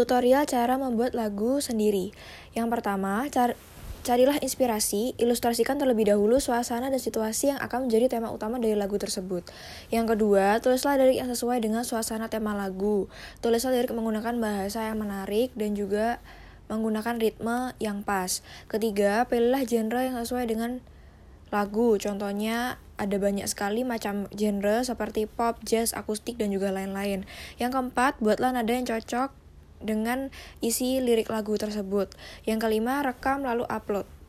Tutorial cara membuat lagu sendiri. Yang pertama, car carilah inspirasi, ilustrasikan terlebih dahulu suasana dan situasi yang akan menjadi tema utama dari lagu tersebut. Yang kedua, tulislah lirik yang sesuai dengan suasana tema lagu. Tulislah lirik menggunakan bahasa yang menarik dan juga menggunakan ritme yang pas. Ketiga, pilihlah genre yang sesuai dengan lagu. Contohnya ada banyak sekali macam genre seperti pop, jazz, akustik, dan juga lain-lain. Yang keempat, buatlah nada yang cocok dengan isi lirik lagu tersebut. Yang kelima, rekam lalu upload.